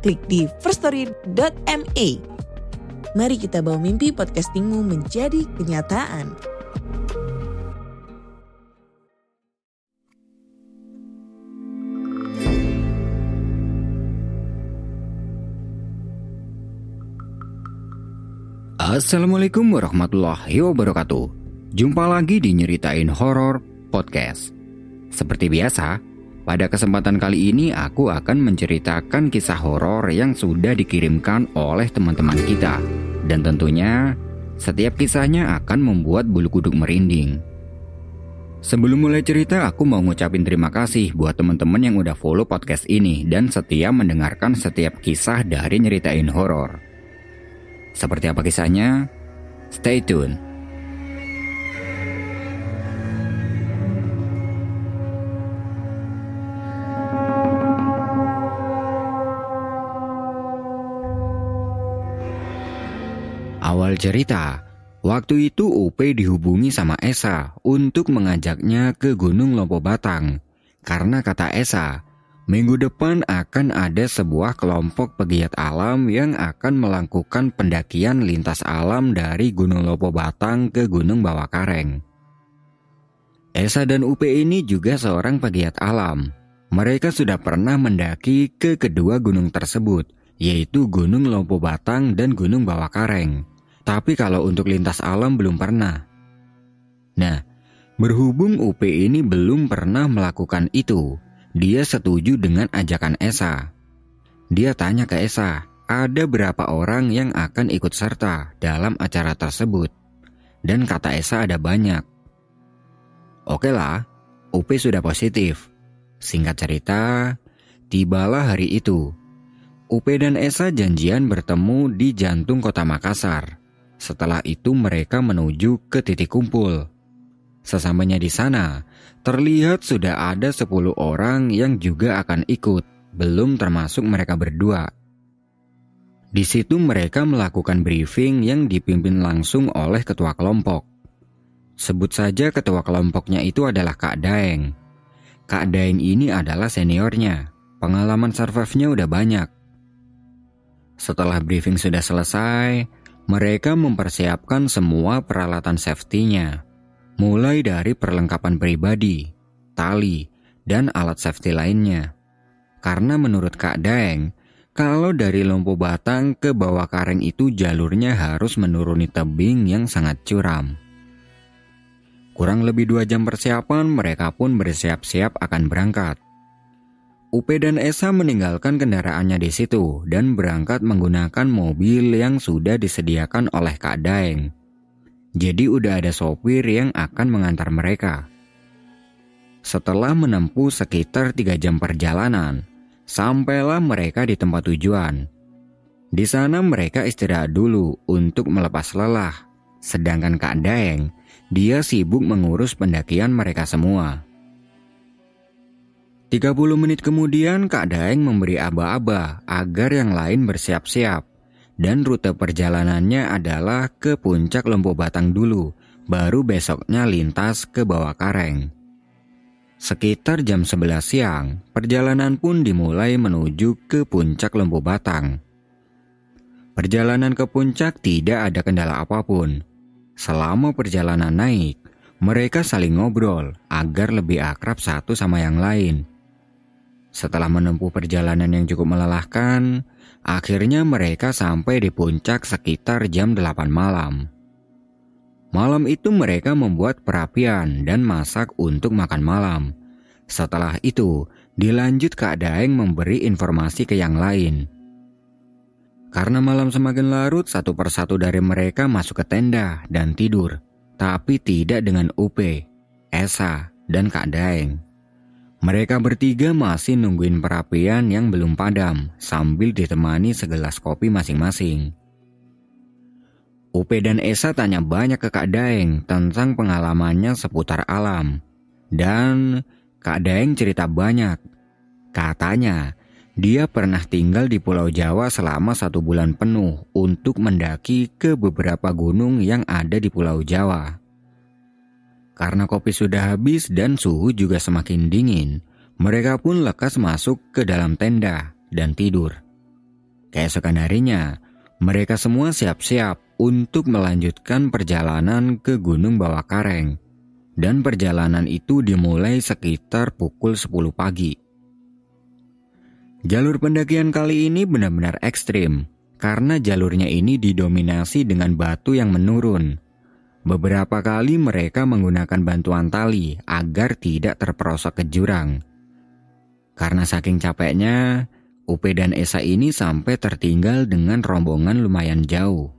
klik di firststory.me. Mari kita bawa mimpi podcastingmu menjadi kenyataan. Assalamualaikum warahmatullahi wabarakatuh. Jumpa lagi di Nyeritain Horor Podcast. Seperti biasa, pada kesempatan kali ini aku akan menceritakan kisah horor yang sudah dikirimkan oleh teman-teman kita. Dan tentunya, setiap kisahnya akan membuat bulu kuduk merinding. Sebelum mulai cerita, aku mau ngucapin terima kasih buat teman-teman yang udah follow podcast ini dan setia mendengarkan setiap kisah dari Nyeritain Horor. Seperti apa kisahnya? Stay tune. Awal cerita, waktu itu UP dihubungi sama Esa untuk mengajaknya ke Gunung Lompo Batang. Karena kata Esa, minggu depan akan ada sebuah kelompok pegiat alam yang akan melakukan pendakian lintas alam dari Gunung Lompo Batang ke Gunung Bawakareng. Esa dan UP ini juga seorang pegiat alam. Mereka sudah pernah mendaki ke kedua gunung tersebut, yaitu Gunung Lompo Batang dan Gunung Bawakareng. Tapi kalau untuk lintas alam belum pernah. Nah, berhubung UP ini belum pernah melakukan itu, dia setuju dengan ajakan Esa. Dia tanya ke Esa, ada berapa orang yang akan ikut serta dalam acara tersebut. Dan kata Esa ada banyak. Oke lah, UP sudah positif. Singkat cerita, tibalah hari itu. UP dan Esa janjian bertemu di jantung kota Makassar. Setelah itu mereka menuju ke titik kumpul. Sesamanya di sana, terlihat sudah ada 10 orang yang juga akan ikut, belum termasuk mereka berdua. Di situ mereka melakukan briefing yang dipimpin langsung oleh ketua kelompok. Sebut saja ketua kelompoknya itu adalah Kak Daeng. Kak Daeng ini adalah seniornya, pengalaman survive-nya udah banyak. Setelah briefing sudah selesai, mereka mempersiapkan semua peralatan safety-nya, mulai dari perlengkapan pribadi, tali, dan alat safety lainnya. Karena menurut Kak Daeng, kalau dari Lompo Batang ke bawah kareng itu jalurnya harus menuruni tebing yang sangat curam. Kurang lebih dua jam persiapan, mereka pun bersiap-siap akan berangkat. UP dan Esa meninggalkan kendaraannya di situ dan berangkat menggunakan mobil yang sudah disediakan oleh Kak Daeng. Jadi udah ada sopir yang akan mengantar mereka. Setelah menempuh sekitar tiga jam perjalanan, sampailah mereka di tempat tujuan. Di sana mereka istirahat dulu untuk melepas lelah, sedangkan Kak Daeng, dia sibuk mengurus pendakian mereka semua. 30 menit kemudian Kak Daeng memberi aba-aba agar yang lain bersiap-siap. Dan rute perjalanannya adalah ke puncak Lempo Batang dulu, baru besoknya lintas ke bawah kareng. Sekitar jam 11 siang, perjalanan pun dimulai menuju ke puncak Lempo Batang. Perjalanan ke puncak tidak ada kendala apa pun. Selama perjalanan naik, mereka saling ngobrol agar lebih akrab satu sama yang lain. Setelah menempuh perjalanan yang cukup melelahkan, akhirnya mereka sampai di puncak sekitar jam 8 malam. Malam itu mereka membuat perapian dan masak untuk makan malam. Setelah itu, dilanjut Kak Daeng memberi informasi ke yang lain. Karena malam semakin larut, satu persatu dari mereka masuk ke tenda dan tidur. Tapi tidak dengan UP, Esa, dan Kak Daeng. Mereka bertiga masih nungguin perapian yang belum padam sambil ditemani segelas kopi masing-masing. Upe dan Esa tanya banyak ke Kak Daeng tentang pengalamannya seputar alam. Dan Kak Daeng cerita banyak. Katanya, dia pernah tinggal di Pulau Jawa selama satu bulan penuh untuk mendaki ke beberapa gunung yang ada di Pulau Jawa. Karena kopi sudah habis dan suhu juga semakin dingin, mereka pun lekas masuk ke dalam tenda dan tidur. Keesokan harinya, mereka semua siap-siap untuk melanjutkan perjalanan ke Gunung Bawah Kareng. Dan perjalanan itu dimulai sekitar pukul 10 pagi. Jalur pendakian kali ini benar-benar ekstrim karena jalurnya ini didominasi dengan batu yang menurun Beberapa kali mereka menggunakan bantuan tali agar tidak terperosok ke jurang. Karena saking capeknya, Upe dan Esa ini sampai tertinggal dengan rombongan lumayan jauh.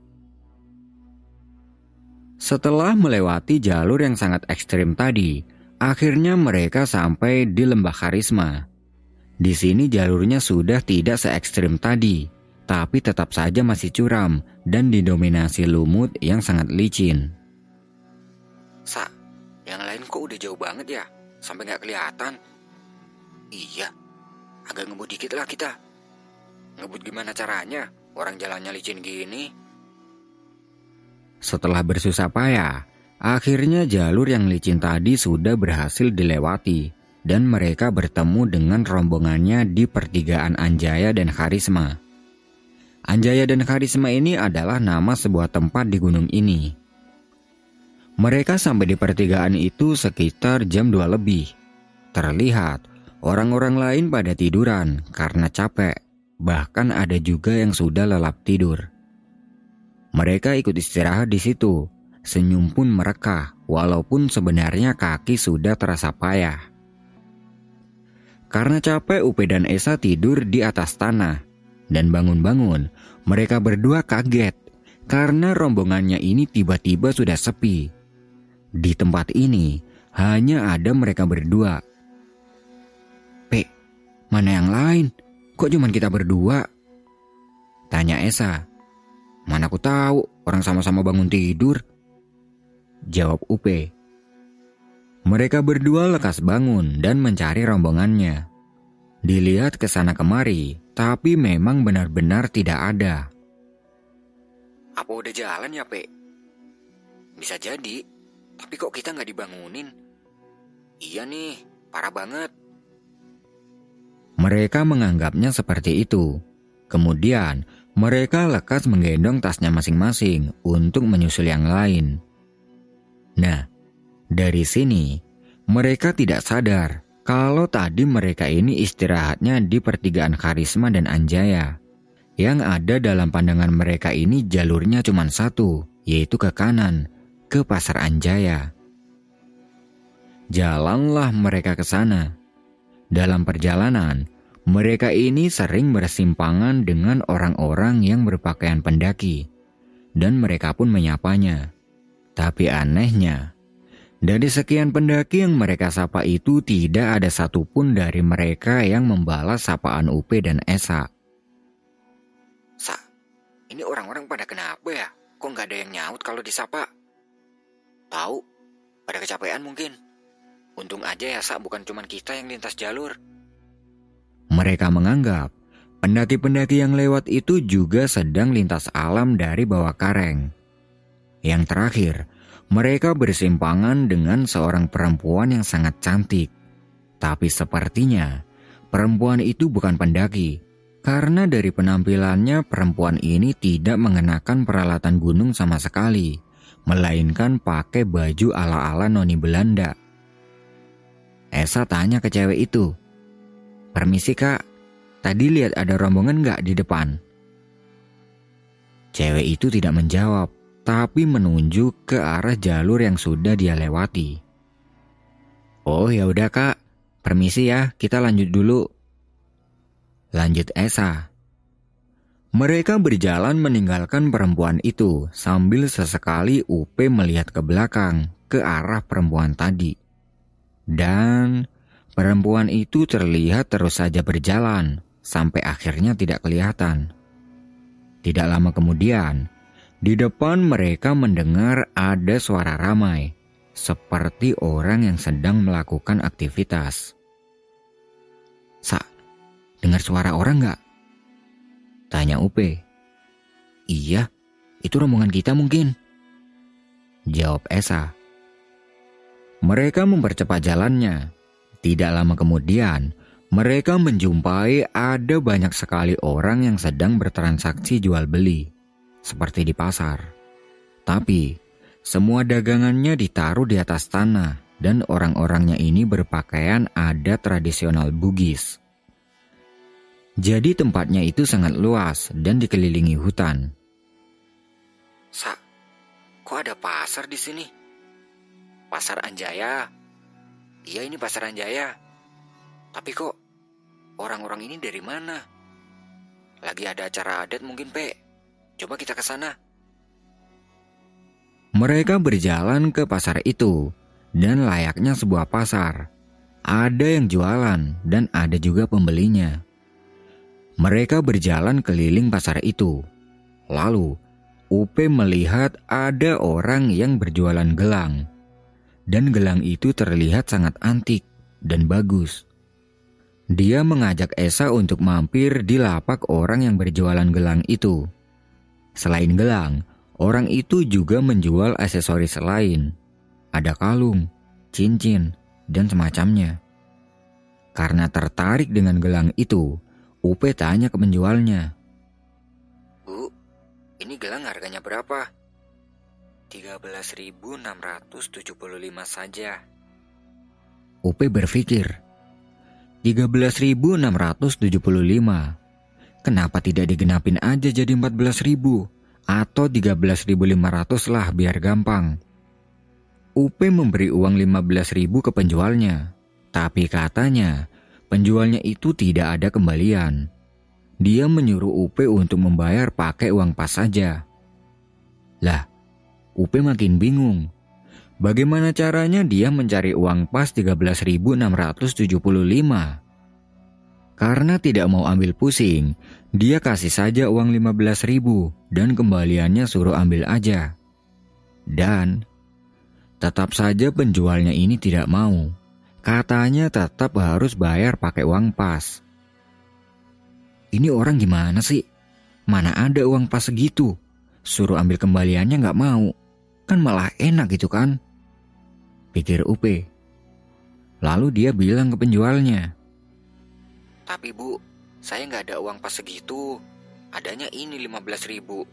Setelah melewati jalur yang sangat ekstrim tadi, akhirnya mereka sampai di Lembah Karisma. Di sini jalurnya sudah tidak se ekstrim tadi, tapi tetap saja masih curam dan didominasi lumut yang sangat licin. Sa, yang lain kok udah jauh banget ya? Sampai nggak kelihatan. Iya, agak ngebut dikit lah kita. Ngebut gimana caranya? Orang jalannya licin gini. Setelah bersusah payah, akhirnya jalur yang licin tadi sudah berhasil dilewati dan mereka bertemu dengan rombongannya di pertigaan Anjaya dan Karisma. Anjaya dan Karisma ini adalah nama sebuah tempat di gunung ini. Mereka sampai di pertigaan itu sekitar jam 2 lebih. Terlihat orang-orang lain pada tiduran karena capek, bahkan ada juga yang sudah lelap tidur. Mereka ikut istirahat di situ, senyum pun mereka, walaupun sebenarnya kaki sudah terasa payah. Karena capek, Upe dan Esa tidur di atas tanah, dan bangun-bangun, mereka berdua kaget karena rombongannya ini tiba-tiba sudah sepi di tempat ini hanya ada mereka berdua. P, mana yang lain? Kok cuma kita berdua? Tanya Esa. Mana aku tahu, orang sama-sama bangun tidur. Jawab Upe. Mereka berdua lekas bangun dan mencari rombongannya. Dilihat ke sana kemari, tapi memang benar-benar tidak ada. Apa udah jalan ya, Pe? Bisa jadi. Tapi kok kita nggak dibangunin? Iya nih, parah banget. Mereka menganggapnya seperti itu. Kemudian, mereka lekas menggendong tasnya masing-masing untuk menyusul yang lain. Nah, dari sini mereka tidak sadar kalau tadi mereka ini istirahatnya di pertigaan Karisma dan Anjaya. Yang ada dalam pandangan mereka ini jalurnya cuma satu, yaitu ke kanan, ke Pasar Anjaya. Jalanlah mereka ke sana. Dalam perjalanan, mereka ini sering bersimpangan dengan orang-orang yang berpakaian pendaki, dan mereka pun menyapanya. Tapi anehnya, dari sekian pendaki yang mereka sapa itu tidak ada satupun dari mereka yang membalas sapaan Upe dan Esa. Sa, ini orang-orang pada kenapa ya? Kok nggak ada yang nyaut kalau disapa? Tahu, pada kecapean mungkin. Untung aja ya Sak bukan cuma kita yang lintas jalur. Mereka menganggap pendaki-pendaki yang lewat itu juga sedang lintas alam dari bawah kareng. Yang terakhir, mereka bersimpangan dengan seorang perempuan yang sangat cantik. Tapi sepertinya perempuan itu bukan pendaki, karena dari penampilannya perempuan ini tidak mengenakan peralatan gunung sama sekali melainkan pakai baju ala-ala noni Belanda. Esa tanya ke cewek itu, Permisi kak, tadi lihat ada rombongan gak di depan? Cewek itu tidak menjawab, tapi menunjuk ke arah jalur yang sudah dia lewati. Oh ya udah kak, permisi ya, kita lanjut dulu. Lanjut Esa. Mereka berjalan meninggalkan perempuan itu sambil sesekali Upe melihat ke belakang ke arah perempuan tadi. Dan Perempuan itu terlihat terus saja berjalan sampai akhirnya tidak kelihatan. Tidak lama kemudian, di depan mereka mendengar ada suara ramai, seperti orang yang sedang melakukan aktivitas. Sa, dengar suara orang nggak? Tanya Upe. Iya, itu rombongan kita mungkin. Jawab Esa. Mereka mempercepat jalannya tidak lama kemudian, mereka menjumpai ada banyak sekali orang yang sedang bertransaksi jual beli, seperti di pasar. Tapi, semua dagangannya ditaruh di atas tanah dan orang-orangnya ini berpakaian adat tradisional Bugis. Jadi tempatnya itu sangat luas dan dikelilingi hutan. Sa, kok ada pasar di sini? Pasar Anjaya, Iya ini pasaran Jaya. Tapi kok orang-orang ini dari mana? Lagi ada acara adat mungkin, Pe. Coba kita ke sana. Mereka berjalan ke pasar itu dan layaknya sebuah pasar. Ada yang jualan dan ada juga pembelinya. Mereka berjalan keliling pasar itu. Lalu, Upe melihat ada orang yang berjualan gelang dan gelang itu terlihat sangat antik dan bagus. Dia mengajak Esa untuk mampir di lapak orang yang berjualan gelang itu. Selain gelang, orang itu juga menjual aksesoris lain. Ada kalung, cincin, dan semacamnya. Karena tertarik dengan gelang itu, Upe tanya ke penjualnya. Bu, ini gelang harganya berapa? 13.675 saja. Upe berpikir, 13.675. Kenapa tidak digenapin aja jadi 14.000 atau 13.500 lah biar gampang. Upe memberi uang 15.000 ke penjualnya, tapi katanya penjualnya itu tidak ada kembalian. Dia menyuruh Upe untuk membayar pakai uang pas saja. Lah, Upe makin bingung. Bagaimana caranya dia mencari uang pas 13.675? Karena tidak mau ambil pusing, dia kasih saja uang 15.000 dan kembaliannya suruh ambil aja. Dan tetap saja penjualnya ini tidak mau. Katanya tetap harus bayar pakai uang pas. Ini orang gimana sih? Mana ada uang pas segitu? Suruh ambil kembaliannya nggak mau. Kan malah enak gitu kan? Pikir Upe. Lalu dia bilang ke penjualnya. Tapi bu, saya nggak ada uang pas segitu. Adanya ini 15 ribu.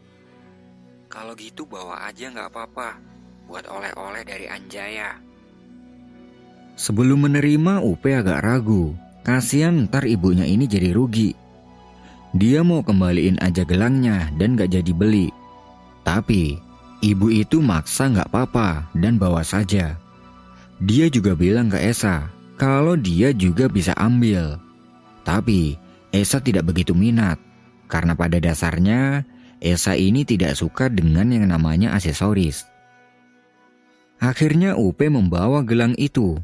Kalau gitu bawa aja nggak apa-apa. Buat oleh-oleh dari Anjaya. Sebelum menerima Upe agak ragu. Kasian ntar ibunya ini jadi rugi. Dia mau kembaliin aja gelangnya dan gak jadi beli. Tapi Ibu itu maksa nggak apa-apa dan bawa saja. Dia juga bilang ke Esa kalau dia juga bisa ambil. Tapi Esa tidak begitu minat karena pada dasarnya Esa ini tidak suka dengan yang namanya aksesoris. Akhirnya Upe membawa gelang itu.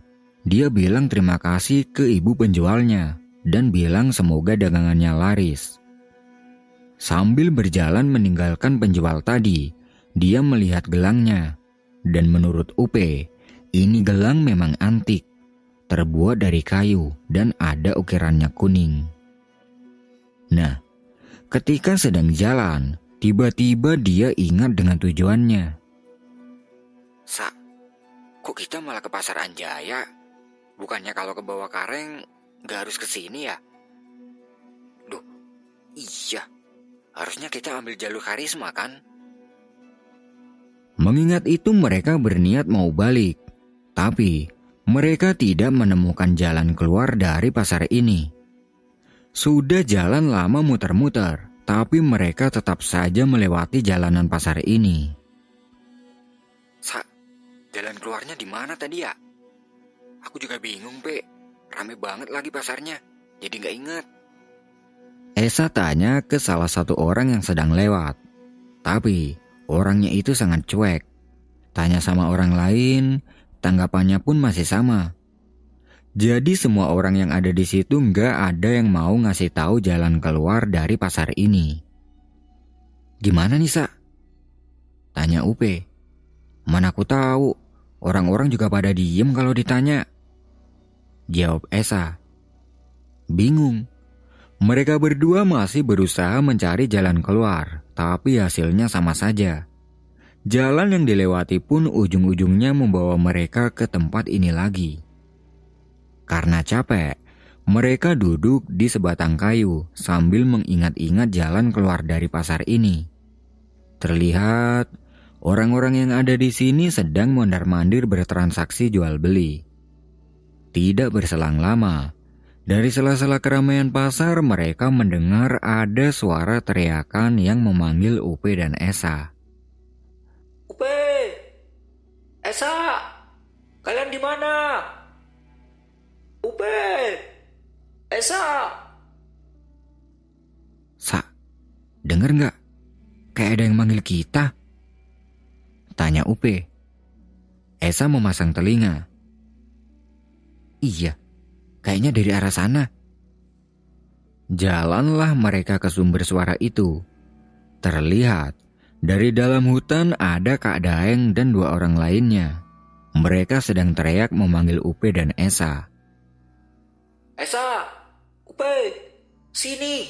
Dia bilang terima kasih ke ibu penjualnya dan bilang semoga dagangannya laris. Sambil berjalan meninggalkan penjual tadi, dia melihat gelangnya, dan menurut Upe, ini gelang memang antik, terbuat dari kayu dan ada ukirannya kuning. Nah, ketika sedang jalan, tiba-tiba dia ingat dengan tujuannya. Sa, kok kita malah ke pasar Anjaya? Bukannya kalau ke bawah kareng gak harus ke sini ya? Duh, iya. Harusnya kita ambil jalur karisma kan? Mengingat itu mereka berniat mau balik, tapi mereka tidak menemukan jalan keluar dari pasar ini. Sudah jalan lama muter-muter, tapi mereka tetap saja melewati jalanan pasar ini. Sa, jalan keluarnya di mana tadi ya? Aku juga bingung, Pe. Rame banget lagi pasarnya, jadi nggak inget. Esa tanya ke salah satu orang yang sedang lewat. Tapi Orangnya itu sangat cuek. Tanya sama orang lain, tanggapannya pun masih sama. Jadi semua orang yang ada di situ nggak ada yang mau ngasih tahu jalan keluar dari pasar ini. Gimana nih, Sa? Tanya Upe. Mana aku tahu, orang-orang juga pada diem kalau ditanya. Jawab Esa. Bingung. Mereka berdua masih berusaha mencari jalan keluar, tapi hasilnya sama saja. Jalan yang dilewati pun ujung-ujungnya membawa mereka ke tempat ini lagi. Karena capek, mereka duduk di sebatang kayu sambil mengingat-ingat jalan keluar dari pasar ini. Terlihat orang-orang yang ada di sini sedang mondar-mandir bertransaksi jual beli. Tidak berselang lama, dari sela-sela keramaian pasar mereka mendengar ada suara teriakan yang memanggil Upe dan Esa. Upe! Esa! Kalian di mana? Upe! Esa! Sa, denger nggak? Kayak ada yang manggil kita. Tanya Upe. Esa memasang telinga. Iya, kayaknya dari arah sana. Jalanlah mereka ke sumber suara itu. Terlihat dari dalam hutan ada Kak Daeng dan dua orang lainnya. Mereka sedang teriak memanggil Upe dan Esa. Esa, Upe, sini.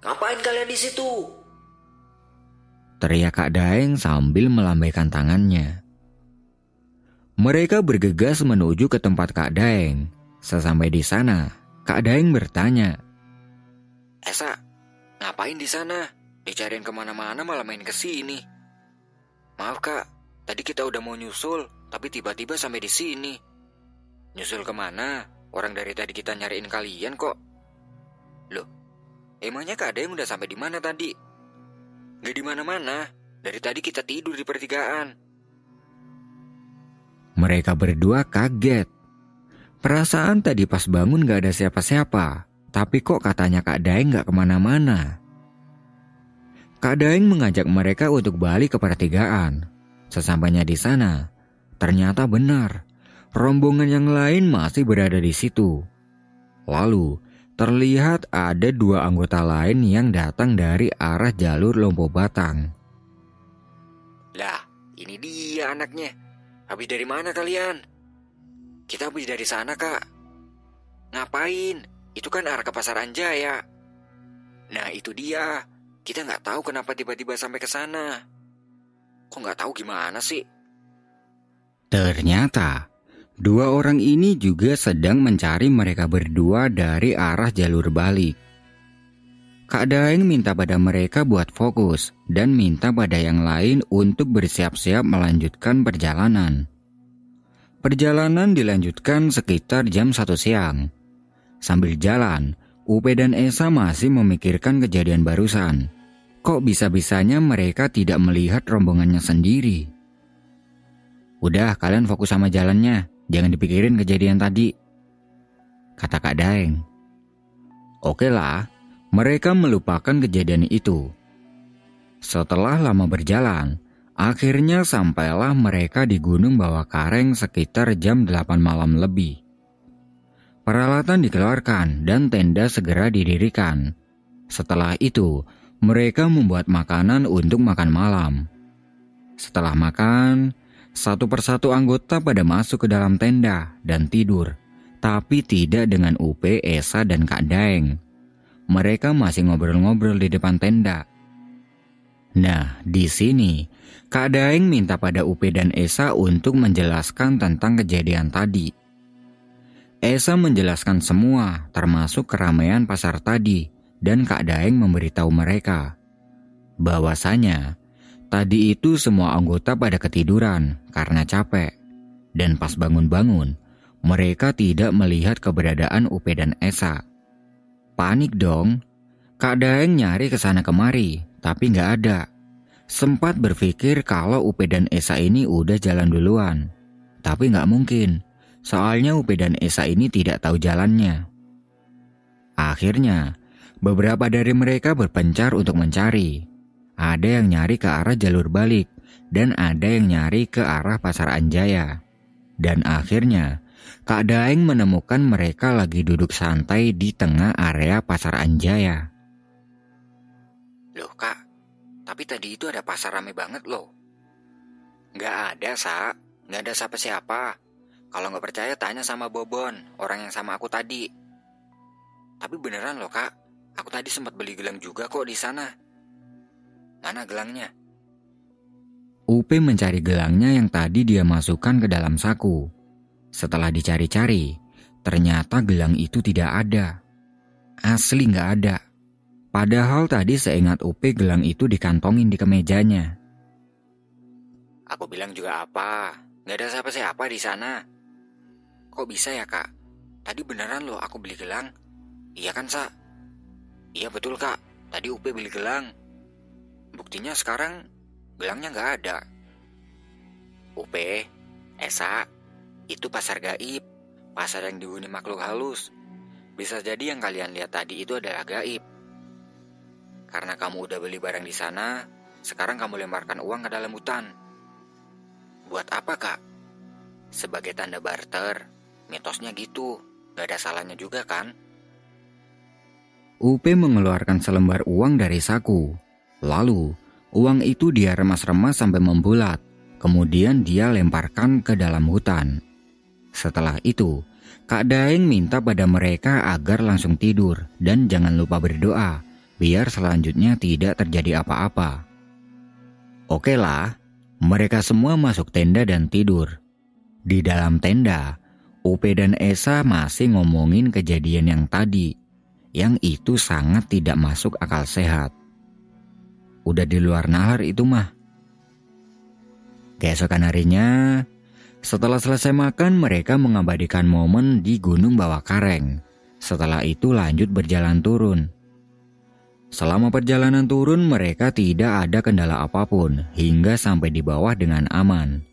Ngapain kalian di situ? Teriak Kak Daeng sambil melambaikan tangannya. Mereka bergegas menuju ke tempat Kak Daeng. Sesampai di sana, Kak Daeng bertanya. Esa, ngapain di sana? Dicariin ke mana-mana malah main ke sini. Maaf kak, tadi kita udah mau nyusul, tapi tiba-tiba sampai di sini. Nyusul ke mana? Orang dari tadi kita nyariin kalian kok. Loh, emangnya Kak Daeng udah sampai di mana tadi? Gak di mana-mana. Dari tadi kita tidur di pertigaan. Mereka berdua kaget. Perasaan tadi pas bangun gak ada siapa-siapa. Tapi kok katanya Kak Daeng gak ke mana-mana. Kak Daeng mengajak mereka untuk balik ke pertigaan. Sesampainya di sana, ternyata benar rombongan yang lain masih berada di situ. Lalu, terlihat ada dua anggota lain yang datang dari arah jalur Lompo Batang. Lah, ini dia anaknya. Habis dari mana kalian? Kita habis dari sana, Kak. Ngapain? Itu kan arah ke Pasar Anjaya. Nah, itu dia. Kita nggak tahu kenapa tiba-tiba sampai ke sana. Kok nggak tahu gimana sih? Ternyata Dua orang ini juga sedang mencari mereka berdua dari arah jalur balik. Kak Daeng minta pada mereka buat fokus dan minta pada yang lain untuk bersiap-siap melanjutkan perjalanan. Perjalanan dilanjutkan sekitar jam satu siang. Sambil jalan, Upe dan Esa masih memikirkan kejadian barusan. Kok bisa-bisanya mereka tidak melihat rombongannya sendiri? Udah, kalian fokus sama jalannya. Jangan dipikirin kejadian tadi. Kata Kak Daeng. Oke lah, mereka melupakan kejadian itu. Setelah lama berjalan, akhirnya sampailah mereka di Gunung Bawah Kareng sekitar jam 8 malam lebih. Peralatan dikeluarkan dan tenda segera didirikan. Setelah itu, mereka membuat makanan untuk makan malam. Setelah makan, satu persatu anggota pada masuk ke dalam tenda dan tidur, tapi tidak dengan Upe, Esa, dan Kak Daeng. Mereka masih ngobrol-ngobrol di depan tenda. Nah, di sini Kak Daeng minta pada Upe dan Esa untuk menjelaskan tentang kejadian tadi. Esa menjelaskan semua, termasuk keramaian pasar tadi, dan Kak Daeng memberitahu mereka bahwasanya Tadi itu semua anggota pada ketiduran karena capek. Dan pas bangun-bangun, mereka tidak melihat keberadaan Upe dan Esa. Panik dong. Kak Daeng nyari ke sana kemari, tapi nggak ada. Sempat berpikir kalau Upe dan Esa ini udah jalan duluan. Tapi nggak mungkin, soalnya Upe dan Esa ini tidak tahu jalannya. Akhirnya, beberapa dari mereka berpencar untuk mencari, ada yang nyari ke arah jalur balik, dan ada yang nyari ke arah Pasar Anjaya. Dan akhirnya, Kak Daeng menemukan mereka lagi duduk santai di tengah area pasar Anjaya. Loh kak, tapi tadi itu ada pasar rame banget loh. Gak ada, Sa. Gak ada siapa-siapa. Kalau nggak percaya tanya sama Bobon, orang yang sama aku tadi. Tapi beneran loh kak, aku tadi sempat beli gelang juga kok di sana. Mana gelangnya? Upe mencari gelangnya yang tadi dia masukkan ke dalam saku. Setelah dicari-cari, ternyata gelang itu tidak ada. Asli nggak ada. Padahal tadi seingat Upe gelang itu dikantongin di kemejanya. Aku bilang juga apa? Gak ada siapa-siapa di sana. Kok bisa ya kak? Tadi beneran loh aku beli gelang. Iya kan sa? Iya betul kak. Tadi Upe beli gelang. Buktinya sekarang gelangnya nggak ada. Upe, Esa, itu pasar gaib. Pasar yang dihuni makhluk halus. Bisa jadi yang kalian lihat tadi itu adalah gaib. Karena kamu udah beli barang di sana, sekarang kamu lemparkan uang ke dalam hutan. Buat apa kak? Sebagai tanda barter, mitosnya gitu. Gak ada salahnya juga kan? Upe mengeluarkan selembar uang dari saku. Lalu, uang itu dia remas-remas sampai membulat. Kemudian dia lemparkan ke dalam hutan. Setelah itu, Kak Daeng minta pada mereka agar langsung tidur dan jangan lupa berdoa, biar selanjutnya tidak terjadi apa-apa. Oke lah, mereka semua masuk tenda dan tidur. Di dalam tenda, Upe dan Esa masih ngomongin kejadian yang tadi, yang itu sangat tidak masuk akal sehat. Udah di luar nalar itu mah. Keesokan harinya, setelah selesai makan mereka mengabadikan momen di Gunung Bawah Kareng. Setelah itu lanjut berjalan turun. Selama perjalanan turun mereka tidak ada kendala apa pun hingga sampai di bawah dengan aman.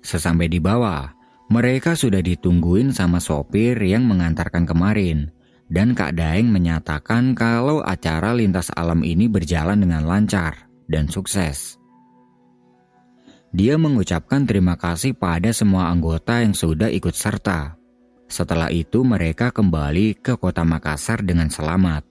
Sesampai di bawah, mereka sudah ditungguin sama sopir yang mengantarkan kemarin dan Kak Daeng menyatakan kalau acara lintas alam ini berjalan dengan lancar dan sukses. Dia mengucapkan terima kasih pada semua anggota yang sudah ikut serta. Setelah itu mereka kembali ke kota Makassar dengan selamat.